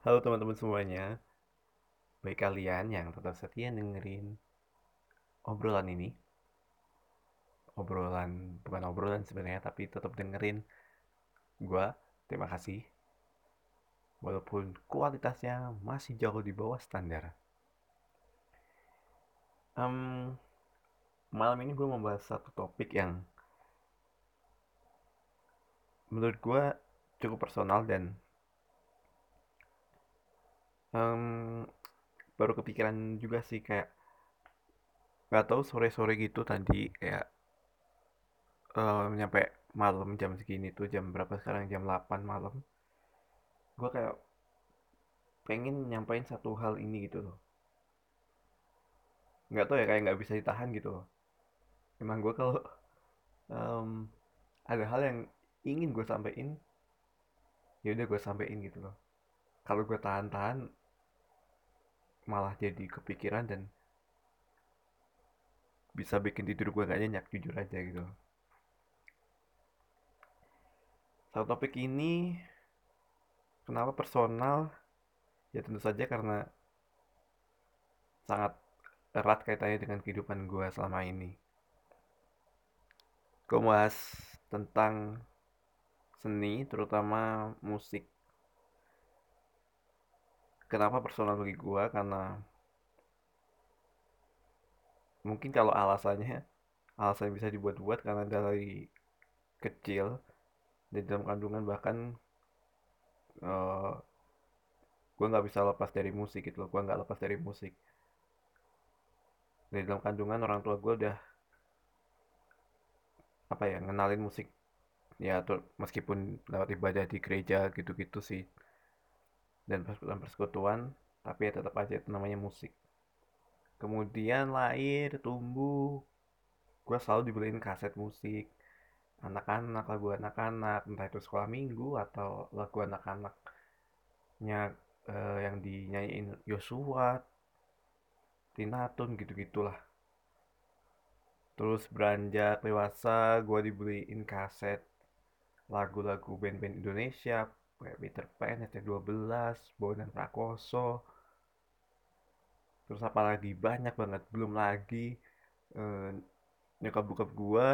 Halo teman-teman semuanya, baik kalian yang tetap setia dengerin obrolan ini. Obrolan, bukan obrolan sebenarnya, tapi tetap dengerin gua. Terima kasih. Walaupun kualitasnya masih jauh di bawah standar. Um, malam ini gue membahas satu topik yang menurut gue cukup personal dan um, baru kepikiran juga sih kayak nggak tahu sore-sore gitu tadi kayak um, nyampe malam jam segini tuh jam berapa sekarang jam 8 malam. Gue kayak pengen nyampain satu hal ini gitu loh. Nggak tahu ya kayak nggak bisa ditahan gitu loh. Emang gue kalau um, ada hal yang ingin gue sampein ya udah gue sampein gitu loh. Kalau gue tahan-tahan malah jadi kepikiran dan bisa bikin tidur gue gak nyenyak jujur aja gitu. Satu topik ini kenapa personal? Ya tentu saja karena sangat erat kaitannya dengan kehidupan gue selama ini. Gue bahas tentang seni terutama musik kenapa personal bagi gue karena mungkin kalau alasannya alasan bisa dibuat-buat karena dari kecil di dalam kandungan bahkan uh, eh, gue nggak bisa lepas dari musik gitu loh. Gue nggak lepas dari musik. Di dalam kandungan orang tua gue udah apa ya ngenalin musik. Ya tuh meskipun lewat ibadah di gereja gitu-gitu sih dan persekutuan tapi ya tetap aja itu namanya musik. Kemudian lahir tumbuh gue selalu dibeliin kaset musik. Anak-anak lagu anak-anak entah itu sekolah minggu atau lagu anak-anaknya eh, yang dinyanyiin Yosua Tinatun gitu gitulah terus beranjak dewasa gue dibeliin kaset lagu-lagu band-band Indonesia kayak Peter Pan, ST12, Bondan Prakoso. Terus apalagi? Banyak banget. Belum lagi eh, nyokap bokap gua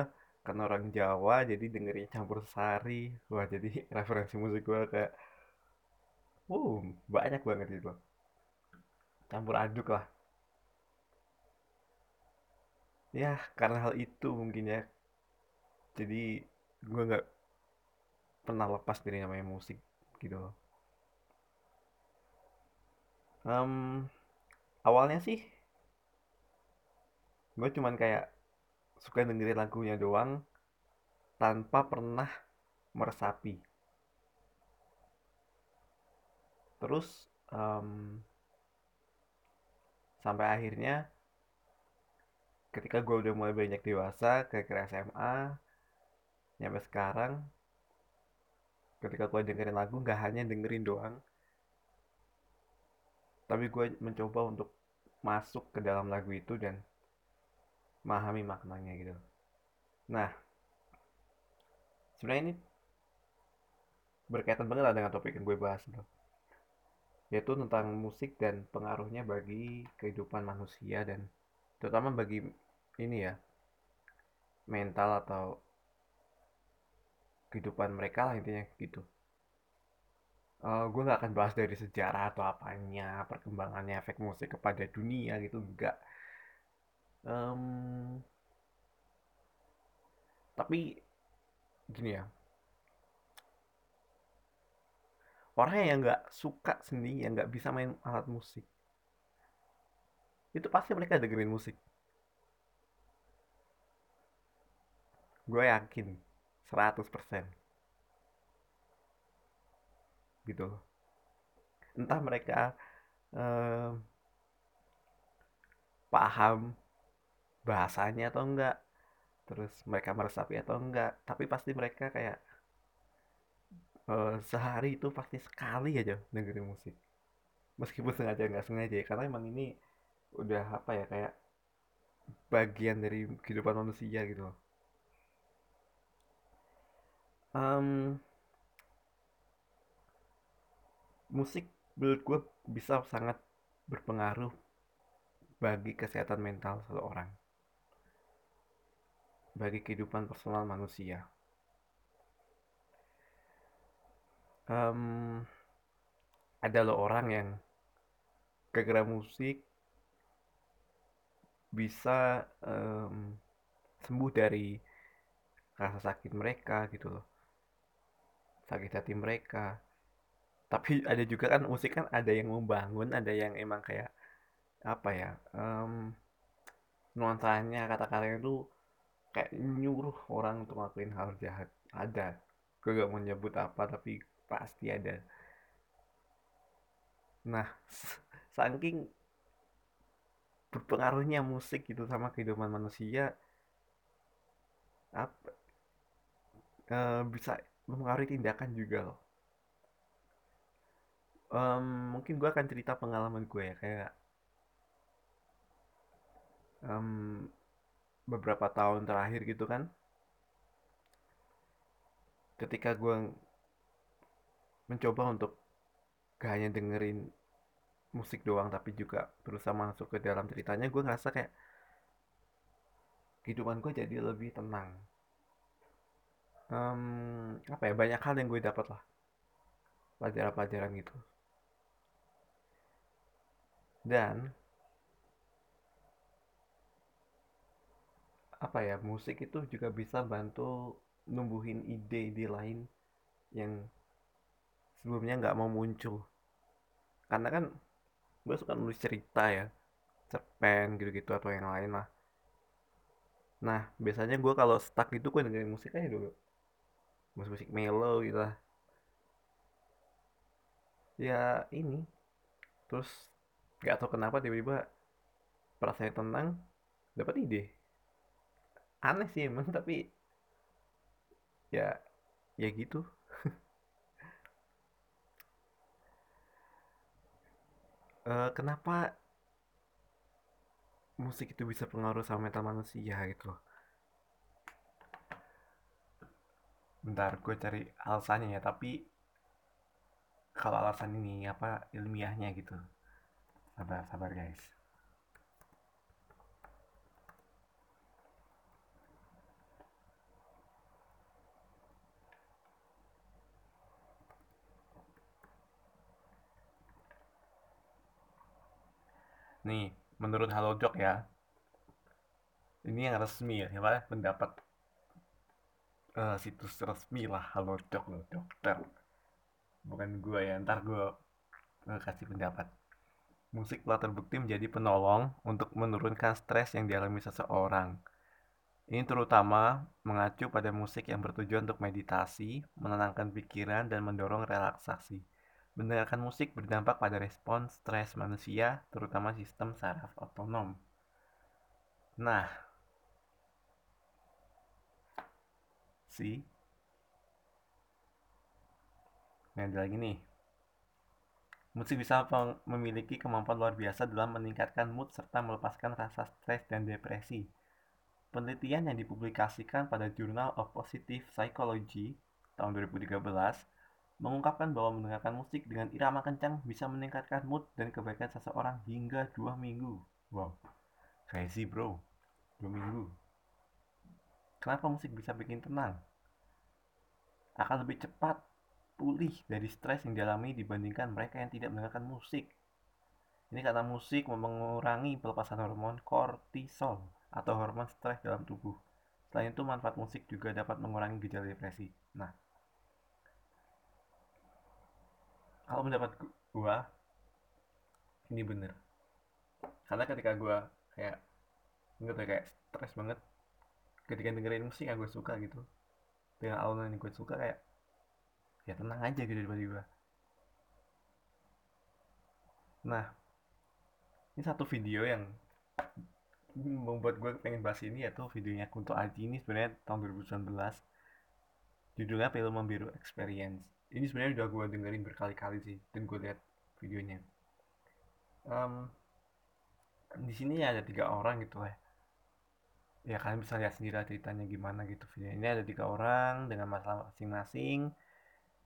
karena orang Jawa jadi dengerin campur sari. Wah jadi referensi musik gua kayak wow banyak banget itu. Campur aduk lah. Ya karena hal itu mungkin ya. Jadi gue nggak pernah lepas dari namanya musik gitu. Um, awalnya sih gue cuman kayak suka dengerin lagunya doang tanpa pernah meresapi. Terus um, sampai akhirnya ketika gue udah mulai banyak dewasa ke SMA nyampe sekarang ketika gue dengerin lagu nggak hanya dengerin doang tapi gue mencoba untuk masuk ke dalam lagu itu dan memahami maknanya gitu nah sebenarnya ini berkaitan banget dengan topik yang gue bahas gitu. yaitu tentang musik dan pengaruhnya bagi kehidupan manusia dan terutama bagi ini ya mental atau kehidupan mereka lah intinya gitu. Uh, eh, gue nggak akan bahas dari sejarah atau apanya perkembangannya efek musik kepada dunia gitu. Enggak um, tapi gini ya. Orang yang nggak suka seni yang nggak bisa main alat musik. Itu pasti mereka dengerin musik. Gue yakin 100% gitu entah mereka eh, paham bahasanya atau enggak terus mereka meresapi atau enggak tapi pasti mereka kayak eh, sehari itu pasti sekali aja dengerin musik. Meskipun sengaja nggak sengaja ya karena emang ini udah apa ya kayak bagian dari kehidupan manusia gitu loh um, musik menurut gue bisa sangat berpengaruh bagi kesehatan mental seseorang. Bagi kehidupan personal manusia. Um, ada loh orang yang gara musik bisa um, sembuh dari rasa sakit mereka gitu loh sakit hati mereka. Tapi ada juga kan musik kan ada yang membangun ada yang emang kayak apa ya um, nuansanya kata-katanya itu kayak nyuruh orang untuk ngelakuin hal jahat. Ada. Gue gak mau nyebut apa tapi pasti ada. Nah saking berpengaruhnya musik gitu sama kehidupan manusia apa e, bisa mempengaruhi tindakan juga loh. Um, mungkin gue akan cerita pengalaman gue ya kayak um, beberapa tahun terakhir gitu kan. Ketika gue mencoba untuk gak hanya dengerin musik doang tapi juga berusaha masuk ke dalam ceritanya gue ngerasa kayak kehidupan gue jadi lebih tenang um, apa ya banyak hal yang gue dapat lah. Pelajaran-pelajaran gitu. Dan apa ya musik itu juga bisa bantu numbuhin ide-ide lain yang sebelumnya nggak mau muncul. Karena kan gue suka nulis cerita ya cerpen gitu-gitu atau yang lain lah. Nah biasanya gue kalau stuck itu gue dengerin musik aja dulu musik-musik mellow gitu lah. Ya ini. Terus nggak tahu kenapa tiba-tiba perasaan tenang dapat ide. Aneh sih emang tapi ya ya gitu. Uh, kenapa musik itu bisa pengaruh sama mental manusia gitu loh bentar gue cari alasannya ya tapi kalau alasan ini apa ilmiahnya gitu. Sabar sabar guys. Nih, menurut Halodoc ya, ini yang resmi ya, apa pendapat uh, situs resmi lah Halodoc loh, dokter. Bukan gue ya, ntar gue kasih pendapat. Musik telah terbukti menjadi penolong untuk menurunkan stres yang dialami seseorang. Ini terutama mengacu pada musik yang bertujuan untuk meditasi, menenangkan pikiran, dan mendorong relaksasi. Mendengarkan musik berdampak pada respons stres manusia, terutama sistem saraf otonom. Nah, si Nah, ada lagi nih. Musik bisa memiliki kemampuan luar biasa dalam meningkatkan mood serta melepaskan rasa stres dan depresi. Penelitian yang dipublikasikan pada Journal of Positive Psychology tahun 2013 mengungkapkan bahwa mendengarkan musik dengan irama kencang bisa meningkatkan mood dan kebaikan seseorang hingga dua minggu. Wow, crazy bro, dua minggu. Kenapa musik bisa bikin tenang? Akan lebih cepat pulih dari stres yang dialami dibandingkan mereka yang tidak mendengarkan musik. Ini karena musik mengurangi pelepasan hormon kortisol atau hormon stres dalam tubuh. Selain itu, manfaat musik juga dapat mengurangi gejala depresi. Nah, kalau mendapat gua ini bener karena ketika gua kayak nggak kayak stres banget ketika dengerin musik yang gue suka gitu. Dengan alunan yang gue suka kayak ya tenang aja gitu tiba-tiba. Nah ini satu video yang membuat gue pengen bahas ini yaitu videonya Kunto Aji ini sebenarnya tahun 2019 judulnya film Membiru Experience. Ini sebenarnya udah gue dengerin berkali-kali sih dan gue lihat videonya. Um, di sini ada tiga orang gitu ya ya kalian bisa lihat sendiri ceritanya gimana gitu video ini ada tiga orang dengan masalah masing-masing.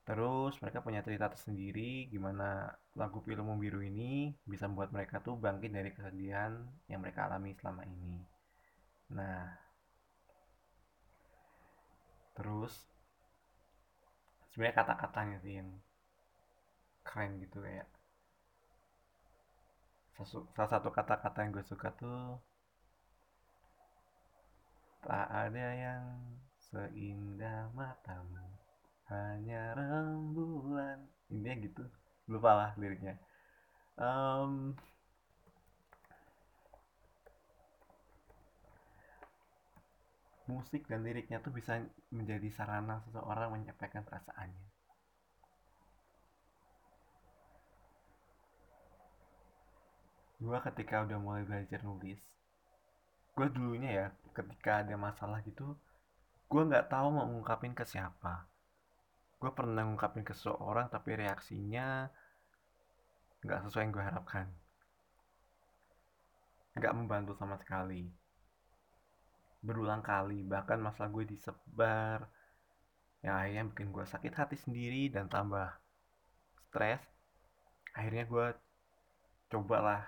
Terus mereka punya cerita tersendiri gimana lagu film biru ini bisa membuat mereka tuh bangkit dari kesedihan yang mereka alami selama ini. Nah terus sebenarnya kata-katanya sih yang keren gitu kayak salah satu kata-kata yang gue suka tuh tak ada yang seindah matamu hanya rembulan. Intinya gitu. Lupa lah liriknya. Um, musik dan liriknya tuh bisa menjadi sarana seseorang menyampaikan perasaannya. Gue ketika udah mulai belajar nulis gue dulunya ya ketika ada masalah gitu gue nggak tahu mau ngungkapin ke siapa. Gue pernah ngungkapin ke seseorang tapi reaksinya nggak sesuai yang gue harapkan. Nggak membantu sama sekali. Berulang kali bahkan masalah gue disebar yang akhirnya bikin gue sakit hati sendiri dan tambah stres. Akhirnya gue cobalah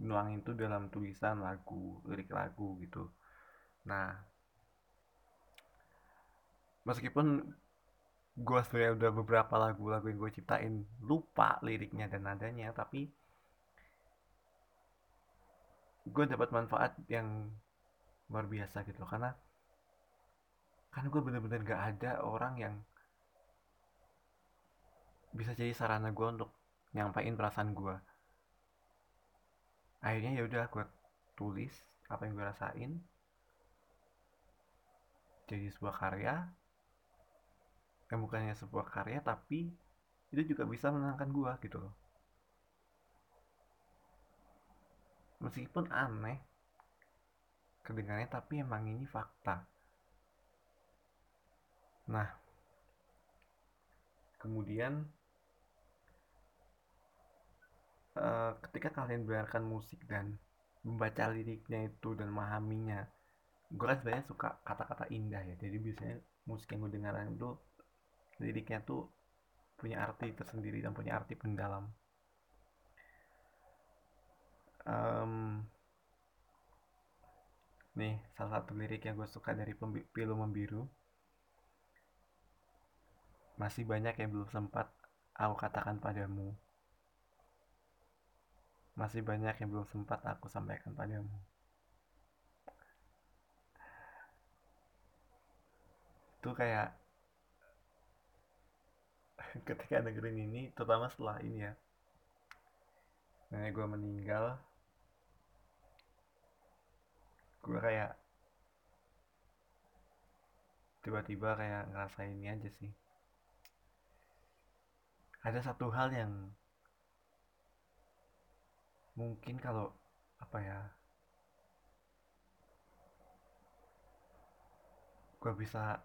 nuangin itu dalam tulisan lagu lirik lagu gitu. Nah meskipun gue sebenarnya udah beberapa lagu-lagu yang gue ciptain lupa liriknya dan nadanya tapi gue dapat manfaat yang luar biasa gitu. Karena karena gue bener-bener gak ada orang yang bisa jadi sarana gue untuk nyampain perasaan gue akhirnya ya udah gue tulis apa yang gue rasain. Jadi sebuah karya. Yang bukannya sebuah karya tapi itu juga bisa menenangkan gue gitu loh. Meskipun aneh kedengarannya tapi emang ini fakta. Nah kemudian uh, ketika kalian mendengarkan musik dan membaca liriknya itu dan memahaminya gue kan sebenarnya suka kata-kata indah ya. Jadi biasanya musik yang gue dengarkan itu liriknya tuh punya arti tersendiri dan punya arti pendalam um, nih salah satu lirik yang gue suka dari Pilu Membiru. Masih banyak yang belum sempat aku katakan padamu masih banyak yang belum sempat aku sampaikan padamu. Itu kayak ketika dengerin ini terutama setelah ini ya. Nenek gue meninggal. Gue kayak tiba-tiba kayak ngerasa ini aja sih. Ada satu hal yang mungkin kalau apa ya gue bisa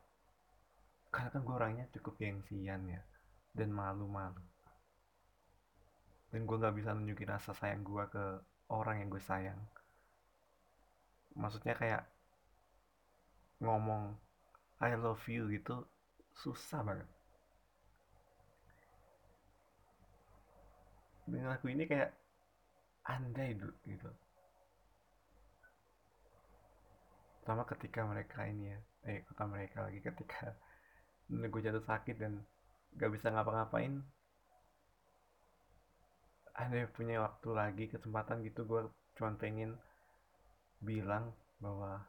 karena kan gue orangnya cukup gengsian ya dan malu-malu. Dan gue gak bisa nunjukin rasa sayang gue ke orang yang gue sayang. Maksudnya kayak ngomong I love you gitu susah banget. Dengan aku ini kayak andai gitu. Pertama ketika mereka ini ya eh kata mereka lagi ketika gue jatuh sakit dan gak bisa ngapa-ngapain ada punya waktu lagi kesempatan gitu gue cuma pengen bilang bahwa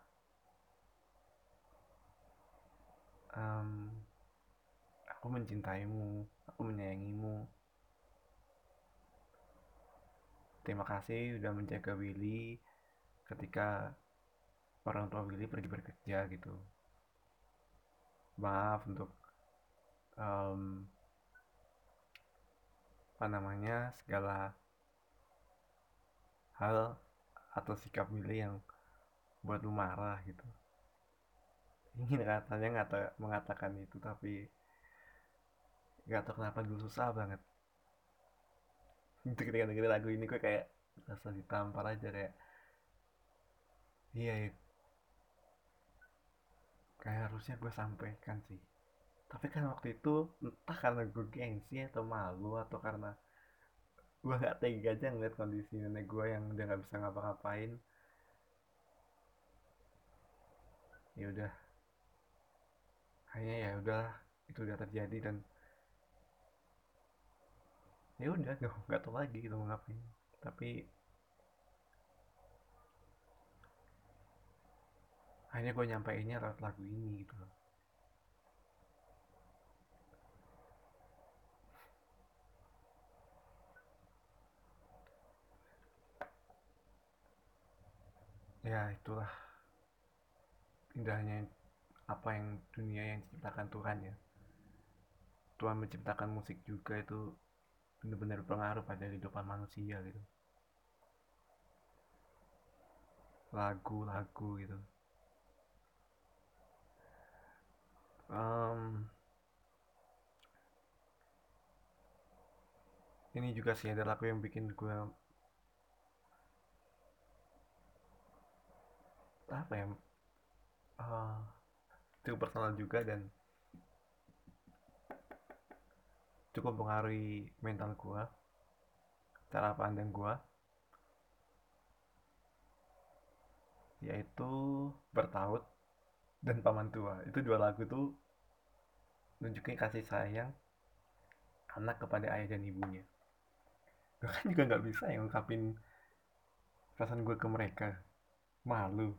um, aku mencintaimu aku menyayangimu terima kasih udah menjaga Willy ketika orang tua Willy pergi bekerja gitu. Maaf untuk um, apa namanya segala hal atau sikap Willy yang buat lu marah gitu. Ingin katanya ngata, mengatakan itu tapi gak tau kenapa dulu susah banget ketika dengerin lagu ini gue kayak rasa ditampar aja kayak iya kayak harusnya gue sampaikan sih. Tapi kan waktu itu entah karena gue gengsi atau malu atau karena gue gak tega aja ngeliat kondisi nenek gue yang udah nggak bisa ngapa-ngapain ya udah. Kayaknya ya udah itu udah terjadi dan ya udah gak, gak tau lagi gitu mau ngapain. Tapi akhirnya gue nyampeinnya lewat lagu ini gitu loh. Ya itulah indahnya apa yang dunia yang diciptakan Tuhan ya. Tuhan menciptakan musik juga itu benar-benar berpengaruh pada kehidupan manusia gitu. Lagu-lagu gitu. Um, ini juga sih ada lagu yang bikin gue apa ya uh, cukup personal juga dan cukup mempengaruhi mental gue cara pandang gue yaitu bertaut dan paman tua. Itu dua lagu tuh nunjukin kasih sayang anak kepada ayah dan ibunya. Gue kan juga nggak bisa yang ngungkapin perasaan gue ke mereka. Malu.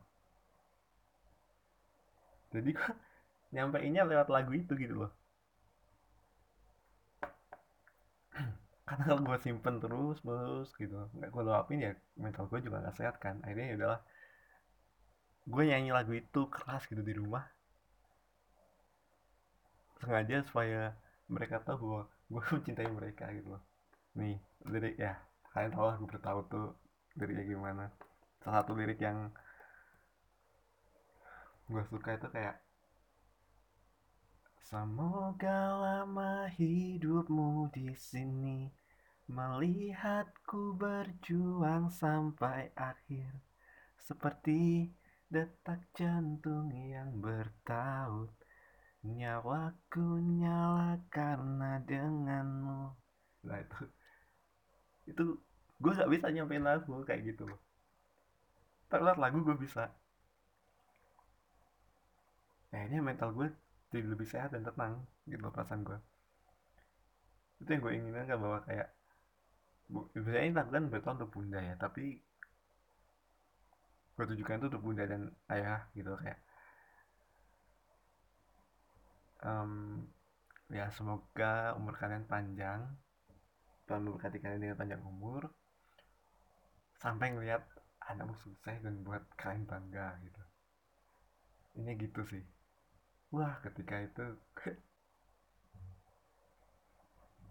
Jadi gue nyampeinnya lewat lagu itu gitu loh karena kalau gue simpen terus terus gitu. Nggak gue luapin ya mental gue juga nggak sehat kan. Akhirnya ya udahlah. Gue nyanyi lagu itu keras gitu di rumah. Sengaja supaya mereka tahu bahwa gue mencintai mereka gitu loh. Nih lirik ya kalian tahu lagu bertahu tuh liriknya gimana. Salah satu lirik yang gue suka itu kayak Semoga lama hidupmu di sini melihatku berjuang sampai akhir seperti detak jantung yang bertaut. Nyawaku nyala karena denganmu. Nah itu itu gue gak bisa nyampein lagu kayak gitu loh. Terus lagu gue bisa. Akhirnya mental gue jadi lebih sehat dan tenang gitu perasaan gue itu yang gue inginkan kan bahwa kayak biasanya lakukan bertahun untuk bunda ya tapi gue tujukan itu untuk bunda dan ayah gitu kayak um, ya semoga umur kalian panjang Tuhan memberkati kalian dengan panjang umur sampai ngeliat anakmu sukses dan buat kalian bangga gitu. Ini gitu sih. Wah ketika itu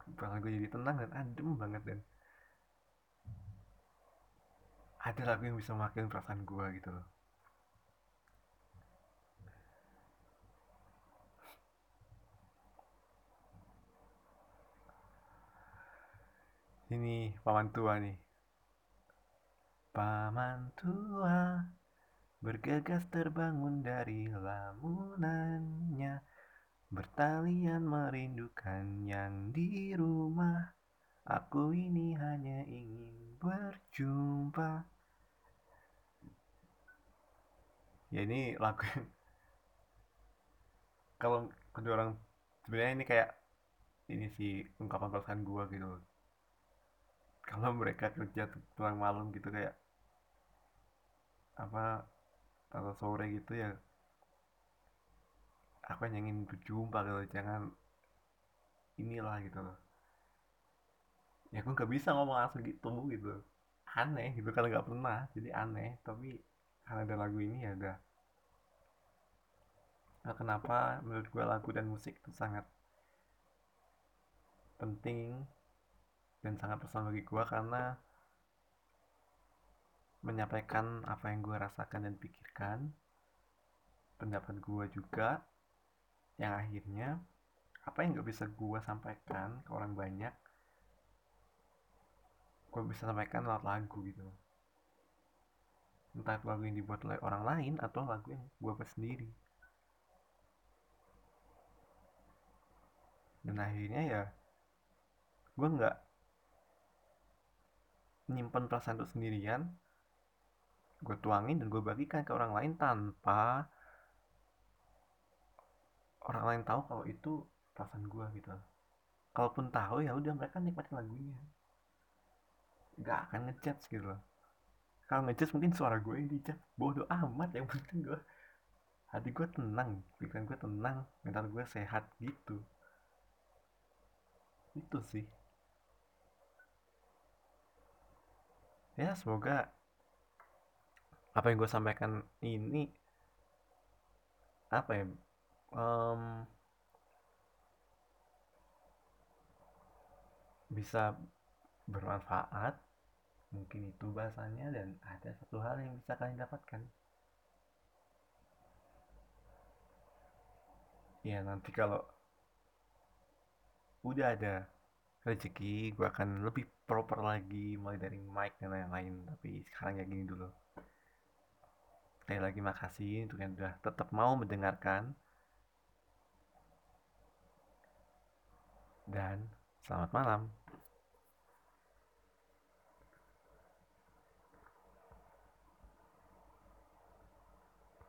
kepala gue jadi tenang dan adem banget dan ada lagu yang bisa mewakili perasaan gue gitu loh. Ini paman tua nih. Paman tua Bergegas terbangun dari lamunannya Bertalian merindukan yang di rumah. Aku ini hanya ingin berjumpa. Ya ini lagu yang Kalau kedua orang sebenarnya ini kayak ini sih ungkapan perasaan gue gitu kalau mereka kerja pulang malam gitu kayak apa atau sore gitu ya aku hanya ingin berjumpa gitu jangan inilah gitu loh ya aku nggak bisa ngomong langsung gitu gitu. Aneh gitu karena nggak pernah jadi aneh. Tapi karena ada lagu ini ya udah. Nah, kenapa menurut gue lagu dan musik itu sangat penting dan sangat personal bagi gue karena menyampaikan apa yang gue rasakan dan pikirkan pendapat gue juga yang akhirnya apa yang gak bisa gue sampaikan ke orang banyak gue bisa sampaikan lewat lagu gitu. Entah itu lagu yang dibuat oleh orang lain atau lagu yang gue buat sendiri. Dan akhirnya ya gue nggak nyimpen perasaan itu sendirian. Gue tuangin dan gue bagikan ke orang lain tanpa orang lain tahu kalau itu perasaan gue gitu. Kalaupun tahu ya udah mereka nikmatin lagunya nggak akan ngejudge gitu loh kalau ngejudge mungkin suara gue yang dijudge bodoh amat yang penting gue hati gue tenang pikiran gue tenang mental gue sehat gitu. Itu sih. Ya semoga apa yang gue sampaikan ini apa ya um, bisa bermanfaat mungkin itu bahasanya dan ada satu hal yang bisa kalian dapatkan. Ya nanti kalau udah ada rezeki gue akan lebih proper lagi mulai dari mic dan lain-lain. Tapi sekarang ya gini dulu. Sekali lagi makasih untuk yang sudah tetap mau mendengarkan. Dan selamat malam